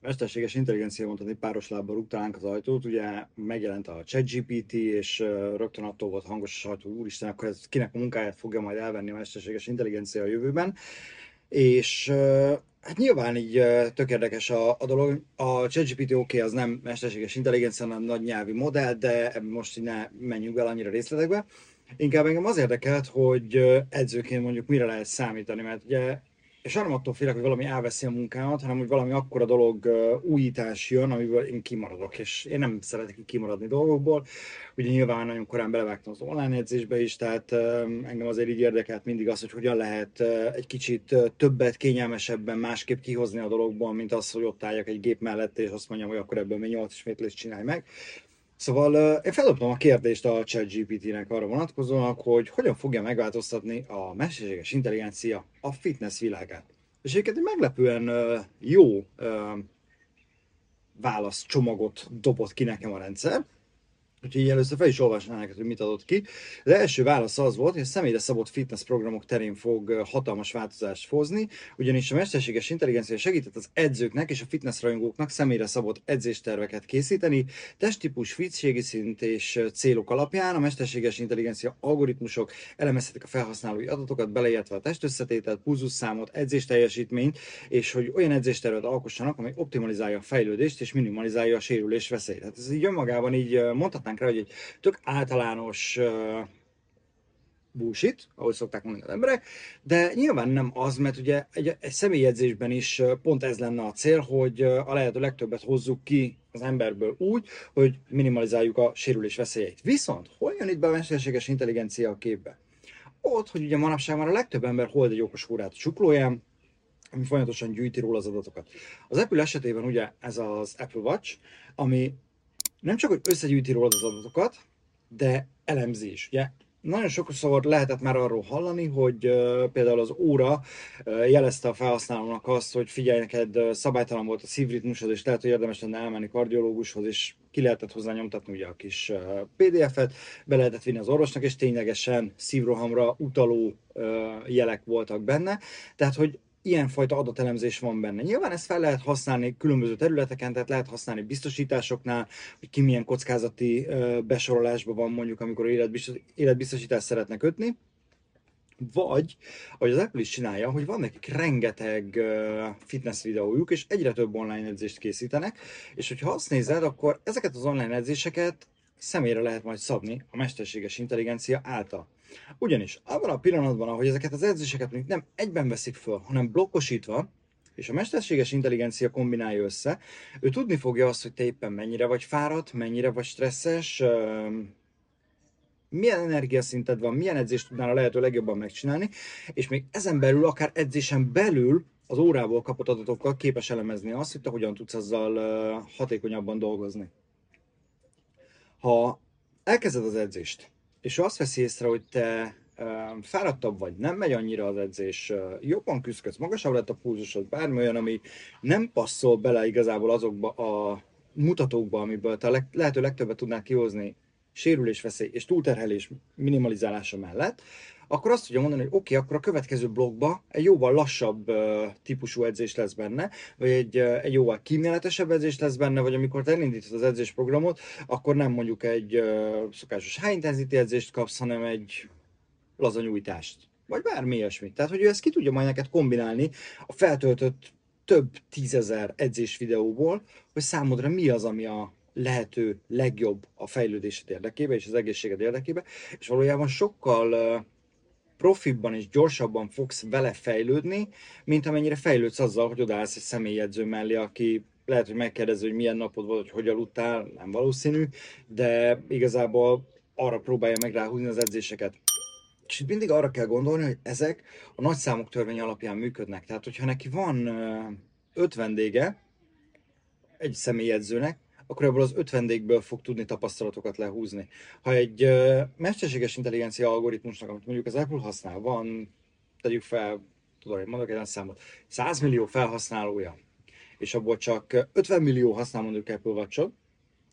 mesterséges intelligencia mondhatni páros lábbal rúgtalánk az ajtót, ugye megjelent a ChatGPT, és rögtön attól volt hangos a sajtó, úristen, akkor ez kinek a munkáját fogja majd elvenni a mesterséges intelligencia a jövőben. És hát nyilván így tök érdekes a, a dolog. A ChatGPT oké, okay, az nem mesterséges intelligencia, hanem nagy nyelvi modell, de most így ne menjünk el annyira részletekbe. Inkább engem az érdekelt, hogy edzőként mondjuk mire lehet számítani, mert ugye és nem attól félek, hogy valami elveszi a munkámat, hanem hogy valami akkora dolog újítás jön, amiből én kimaradok, és én nem szeretek kimaradni dolgokból. Ugye nyilván nagyon korán belevágtam az online edzésbe is, tehát engem azért így érdekelt mindig az, hogy hogyan lehet egy kicsit többet, kényelmesebben, másképp kihozni a dologból, mint az, hogy ott álljak egy gép mellett, és azt mondjam, hogy akkor ebből még 8 ismétlést csinálj meg. Szóval én feldobtam a kérdést a ChatGPT-nek arra vonatkozóan, hogy hogyan fogja megváltoztatni a mesterséges intelligencia a fitness világát. És egyébként egy meglepően jó válaszcsomagot dobott ki nekem a rendszer. Úgyhogy először fel is olvasnám neked, hogy mit adott ki. Az első válasz az volt, hogy a személyre szabott fitness programok terén fog hatalmas változást hozni, ugyanis a mesterséges intelligencia segített az edzőknek és a fitness rajongóknak személyre szabott edzésterveket készíteni, testtípus, fitségi szint és célok alapján a mesterséges intelligencia algoritmusok elemezhetik a felhasználói adatokat, beleértve a testösszetételt, pulzusszámot, edzésteljesítményt, és hogy olyan edzéstervet alkossanak, amely optimalizálja a fejlődést és minimalizálja a sérülés veszélyt. Hát ez így önmagában így mondhatnánk mondhatnánk rá, hogy egy tök általános bullshit, ahogy szokták mondani az emberek, de nyilván nem az, mert ugye egy, egy személyedzésben is pont ez lenne a cél, hogy a lehető legtöbbet hozzuk ki az emberből úgy, hogy minimalizáljuk a sérülés veszélyeit. Viszont hol jön itt be a mesterséges intelligencia a képbe? Ott, hogy ugye manapság már a legtöbb ember hold egy okos órát a csuklóján, ami folyamatosan gyűjti róla az adatokat. Az Apple esetében ugye ez az Apple Watch, ami nem csak, hogy összegyűjti róla az adatokat, de elemzi is. Ugye nagyon sokszor lehetett már arról hallani, hogy uh, például az óra uh, jelezte a felhasználónak azt, hogy figyelj, neked uh, szabálytalan volt a szívritmusod, és lehet, hogy érdemes lenne elmenni kardiológushoz, és ki lehetett hozzá nyomtatni ugye a kis PDF-et, be lehetett vinni az orvosnak, és ténylegesen szívrohamra utaló jelek voltak benne. Tehát, hogy ilyenfajta adatelemzés van benne. Nyilván ezt fel lehet használni különböző területeken, tehát lehet használni biztosításoknál, hogy ki milyen kockázati besorolásban van mondjuk, amikor életbiztosítást szeretne kötni, vagy, ahogy az Apple is csinálja, hogy van nekik rengeteg fitness videójuk, és egyre több online edzést készítenek, és hogyha azt nézed, akkor ezeket az online edzéseket személyre lehet majd szabni a mesterséges intelligencia által. Ugyanis abban a pillanatban, ahogy ezeket az edzéseket mondjuk nem egyben veszik föl, hanem blokkosítva, és a mesterséges intelligencia kombinálja össze, ő tudni fogja azt, hogy te éppen mennyire vagy fáradt, mennyire vagy stresszes, milyen energiaszinted van, milyen edzést tudnál a lehető legjobban megcsinálni, és még ezen belül, akár edzésen belül az órából kapott adatokkal képes elemezni azt, hogy te hogyan tudsz azzal hatékonyabban dolgozni. Ha elkezded az edzést, és azt veszi észre, hogy te fáradtabb vagy, nem megy annyira az edzés, jobban küzdködsz, magasabb lett a pulzusod, bármi olyan, ami nem passzol bele igazából azokba a mutatókba, amiből te a leg, lehető legtöbbet tudnál kihozni sérülésveszély és túlterhelés minimalizálása mellett, akkor azt tudja mondani, hogy oké, okay, akkor a következő blogba egy jóval lassabb uh, típusú edzés lesz benne, vagy egy, uh, egy jóval kíméletesebb edzés lesz benne, vagy amikor te elindítod az edzésprogramot, akkor nem mondjuk egy uh, szokásos high intensity edzést kapsz, hanem egy laza nyújtást. Vagy bármi ilyesmit. Tehát, hogy ő ezt ki tudja majd neked kombinálni a feltöltött több tízezer edzés videóból, hogy számodra mi az, ami a lehető legjobb a fejlődésed érdekében és az egészséged érdekében, és valójában sokkal profibban és gyorsabban fogsz vele fejlődni, mint amennyire fejlődsz azzal, hogy odaállsz egy személyedző mellé, aki lehet, hogy megkérdezi, hogy milyen napod volt, hogy hogy aludtál, nem valószínű, de igazából arra próbálja meg ráhúzni az edzéseket. És itt mindig arra kell gondolni, hogy ezek a nagyszámok törvény alapján működnek. Tehát, hogyha neki van öt vendége, egy személyedzőnek, akkor ebből az öt vendégből fog tudni tapasztalatokat lehúzni. Ha egy mesterséges intelligencia algoritmusnak, amit mondjuk az Apple használ, van, tegyük fel, tudom, hogy mondok egy számot, 100 millió felhasználója, és abból csak 50 millió használ mondjuk Apple watch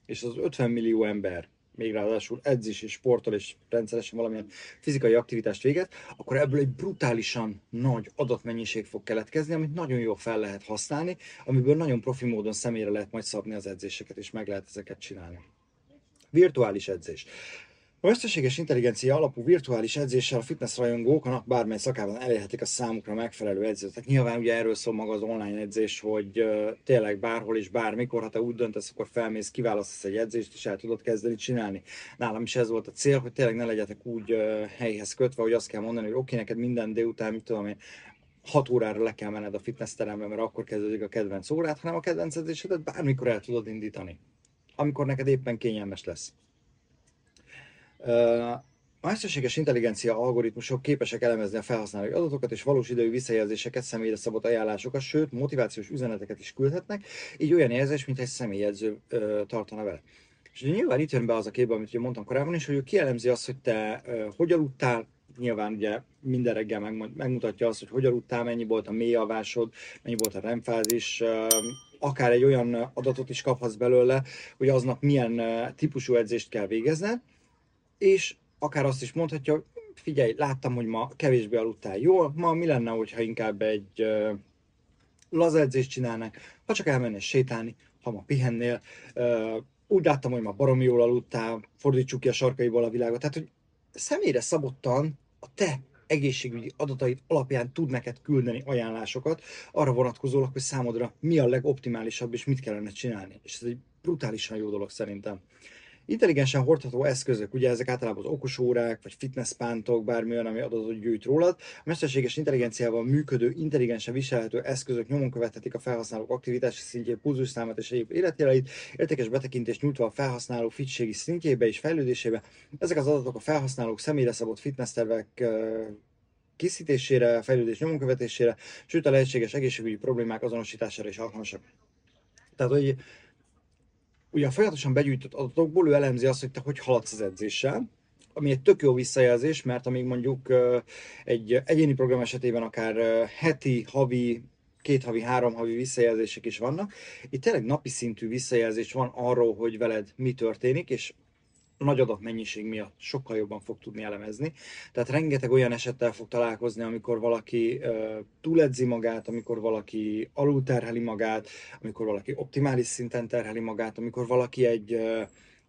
és az 50 millió ember még ráadásul edzés és sportol és rendszeresen valamilyen fizikai aktivitást véget, akkor ebből egy brutálisan nagy adatmennyiség fog keletkezni, amit nagyon jól fel lehet használni, amiből nagyon profi módon személyre lehet majd szabni az edzéseket, és meg lehet ezeket csinálni. Virtuális edzés. A mesterséges intelligencia alapú virtuális edzéssel a fitness rajongók a nap bármely szakában elérhetik a számukra megfelelő edzőt. Nyilván ugye erről szól maga az online edzés, hogy tényleg bárhol és bármikor, ha te úgy döntesz, akkor felmész, kiválasztasz egy edzést, és el tudod kezdeni csinálni. Nálam is ez volt a cél, hogy tényleg ne legyetek úgy helyhez kötve, hogy azt kell mondani, hogy oké, okay, neked minden délután, mit tudom én, 6 órára le kell menned a fitness terembe, mert akkor kezdődik a kedvenc órát, hanem a kedvenc edzésedet bármikor el tudod indítani. Amikor neked éppen kényelmes lesz. Mesterséges intelligencia algoritmusok képesek elemezni a felhasználói adatokat és valós idejű visszajelzéseket, személyre szabott ajánlásokat, sőt, motivációs üzeneteket is küldhetnek, így olyan érzés, mint egy személyedző ö, tartana vele. És nyilván itt jön be az a képbe, amit ugye mondtam korábban is, hogy ő kielemzi azt, hogy te ö, hogy aludtál, nyilván ugye minden reggel megmutatja azt, hogy hogy aludtál, mennyi volt a mély alvásod, mennyi volt a remfázis, akár egy olyan adatot is kaphatsz belőle, hogy aznap milyen típusú edzést kell végezned, és akár azt is mondhatja, figyelj, láttam, hogy ma kevésbé aludtál jól, ma mi lenne, hogyha inkább egy uh, laza edzést ha csak elmennél sétálni, ha ma pihennél, uh, úgy láttam, hogy ma baromi jól aludtál, fordítsuk ki a sarkaiból a világot. Tehát, hogy személyre szabottan a te egészségügyi adataid alapján tud neked küldeni ajánlásokat arra vonatkozólag, hogy számodra mi a legoptimálisabb és mit kellene csinálni. És ez egy brutálisan jó dolog szerintem. Intelligensen hordható eszközök, ugye ezek általában az okosórák, vagy fitnesspántok, bármi olyan, ami adatot gyűjt rólad. A mesterséges intelligenciával működő, intelligensen viselhető eszközök nyomon követhetik a felhasználók aktivitási szintjét, pulzusszámát és egyéb életjeleit, értékes betekintést nyújtva a felhasználó fitségi szintjébe és fejlődésébe. Ezek az adatok a felhasználók személyre szabott fitness tervek készítésére, fejlődés nyomon követésére, sőt a lehetséges egészségügyi problémák azonosítására is alkalmasak. Tehát, hogy ugye a folyamatosan begyűjtött adatokból ő elemzi azt, hogy te hogy haladsz az edzéssel, ami egy tök jó visszajelzés, mert amíg mondjuk egy egyéni program esetében akár heti, havi, két havi, három havi visszajelzések is vannak. Itt tényleg napi szintű visszajelzés van arról, hogy veled mi történik, és nagy adatmennyiség miatt sokkal jobban fog tudni elemezni. Tehát rengeteg olyan esettel fog találkozni, amikor valaki uh, túledzi magát, amikor valaki alulterheli magát, amikor valaki optimális szinten terheli magát, amikor valaki egy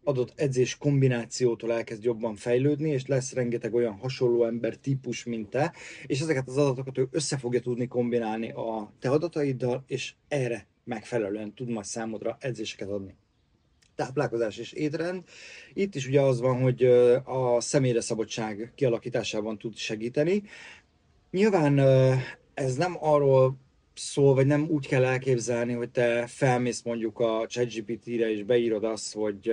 adott edzés kombinációtól elkezd jobban fejlődni, és lesz rengeteg olyan hasonló ember típus, mint te, és ezeket az adatokat ő össze fogja tudni kombinálni a te adataiddal, és erre megfelelően tud majd számodra edzéseket adni táplálkozás és étrend. Itt is ugye az van, hogy a személyre szabadság kialakításában tud segíteni. Nyilván ez nem arról szól, vagy nem úgy kell elképzelni, hogy te felmész mondjuk a ChatGPT-re és beírod azt, hogy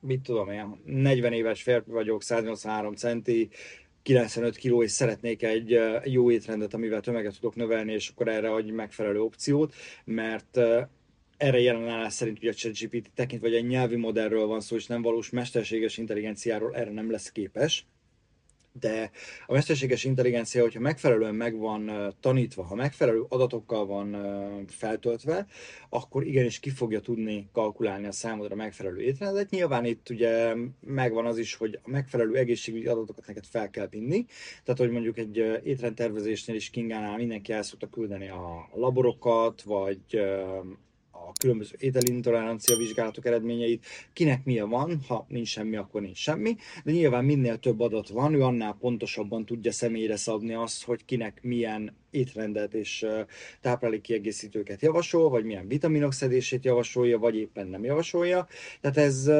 mit tudom én, 40 éves férfi vagyok, 183 centi, 95 kg, és szeretnék egy jó étrendet, amivel tömeget tudok növelni, és akkor erre adj megfelelő opciót, mert erre jelen állás szerint ugye a ChatGPT tekintve, vagy egy nyelvi modellről van szó, és nem valós mesterséges intelligenciáról erre nem lesz képes. De a mesterséges intelligencia, hogyha megfelelően meg van tanítva, ha megfelelő adatokkal van feltöltve, akkor igenis ki fogja tudni kalkulálni a számodra megfelelő étrendet. Nyilván itt ugye megvan az is, hogy a megfelelő egészségügyi adatokat neked fel kell vinni. Tehát, hogy mondjuk egy étrendtervezésnél is Kingánál mindenki el szokta küldeni a laborokat, vagy a különböző ételintolerancia vizsgálatok eredményeit, kinek milyen van, ha nincs semmi, akkor nincs semmi, de nyilván minél több adat van, ő annál pontosabban tudja személyre szabni azt, hogy kinek milyen étrendet és táplálékkiegészítőket javasol, vagy milyen vitaminok szedését javasolja, vagy éppen nem javasolja. Tehát ez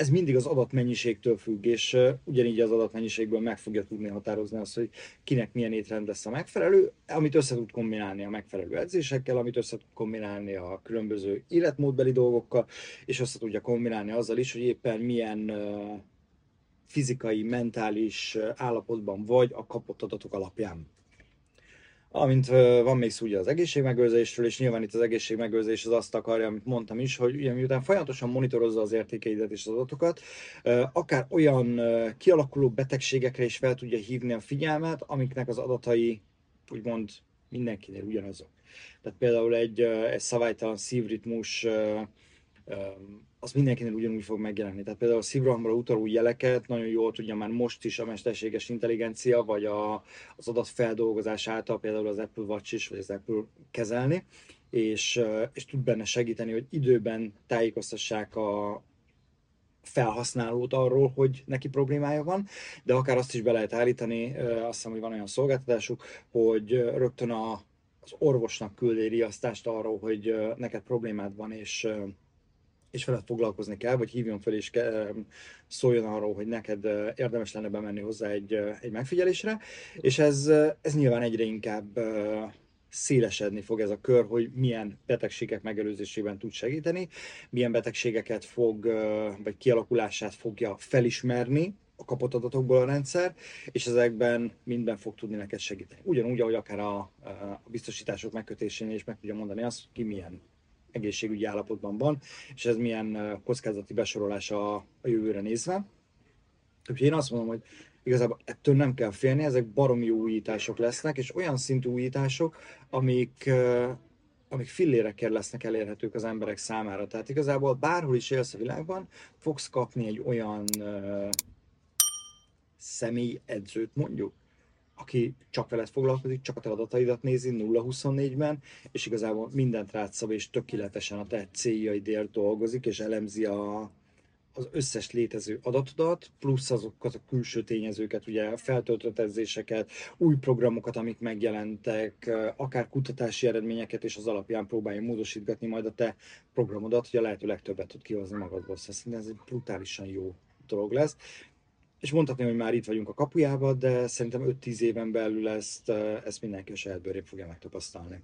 ez mindig az adatmennyiségtől függ, és ugyanígy az adatmennyiségből meg fogja tudni határozni azt, hogy kinek milyen étrend lesz a megfelelő, amit össze tud kombinálni a megfelelő edzésekkel, amit össze tud kombinálni a különböző életmódbeli dolgokkal, és össze tudja kombinálni azzal is, hogy éppen milyen fizikai, mentális állapotban vagy a kapott adatok alapján. Amint van még szó ugye az egészségmegőrzésről, és nyilván itt az egészségmegőrzés az azt akarja, amit mondtam is, hogy ugye miután folyamatosan monitorozza az értékeidet és az adatokat, akár olyan kialakuló betegségekre is fel tudja hívni a figyelmet, amiknek az adatai úgymond mindenkinél ugyanazok. Tehát például egy, egy szabálytalan szívritmus az mindenkinél ugyanúgy fog megjelenni. Tehát például a szívrohamra utaló jeleket nagyon jól tudja már most is a mesterséges intelligencia, vagy a, az adatfeldolgozás által például az Apple Watch is, vagy az Apple kezelni, és, és tud benne segíteni, hogy időben tájékoztassák a, felhasználót arról, hogy neki problémája van, de akár azt is be lehet állítani, azt hiszem, hogy van olyan szolgáltatásuk, hogy rögtön a, az orvosnak küld egy riasztást arról, hogy neked problémád van, és és veled foglalkozni kell, vagy hívjon fel és szóljon arról, hogy neked érdemes lenne bemenni hozzá egy, egy megfigyelésre, és ez, ez nyilván egyre inkább szélesedni fog ez a kör, hogy milyen betegségek megelőzésében tud segíteni, milyen betegségeket fog, vagy kialakulását fogja felismerni a kapott adatokból a rendszer, és ezekben mindben fog tudni neked segíteni. Ugyanúgy, ahogy akár a, a biztosítások megkötésénél is meg tudja mondani azt, ki milyen egészségügyi állapotban van, és ez milyen kockázati besorolása a jövőre nézve. Úgyhogy én azt mondom, hogy igazából ettől nem kell félni, ezek baromi újítások lesznek, és olyan szintű újítások, amik, amik fillérekkel lesznek elérhetők az emberek számára. Tehát igazából bárhol is élsz a világban, fogsz kapni egy olyan uh, személy edzőt mondjuk, aki csak veled foglalkozik, csak a te adataidat nézi 0-24-ben, és igazából mindent rád szab, és tökéletesen a te céljaidért dolgozik, és elemzi a, az összes létező adatodat, plusz azokat a külső tényezőket, ugye feltöltött edzéseket, új programokat, amik megjelentek, akár kutatási eredményeket, és az alapján próbálja módosítgatni majd a te programodat, hogy a lehető legtöbbet tud kihozni magadból. Szóval ez egy brutálisan jó dolog lesz és mondhatni, hogy már itt vagyunk a kapujába, de szerintem 5-10 éven belül ezt, ezt mindenki a saját bőrén fogja megtapasztalni.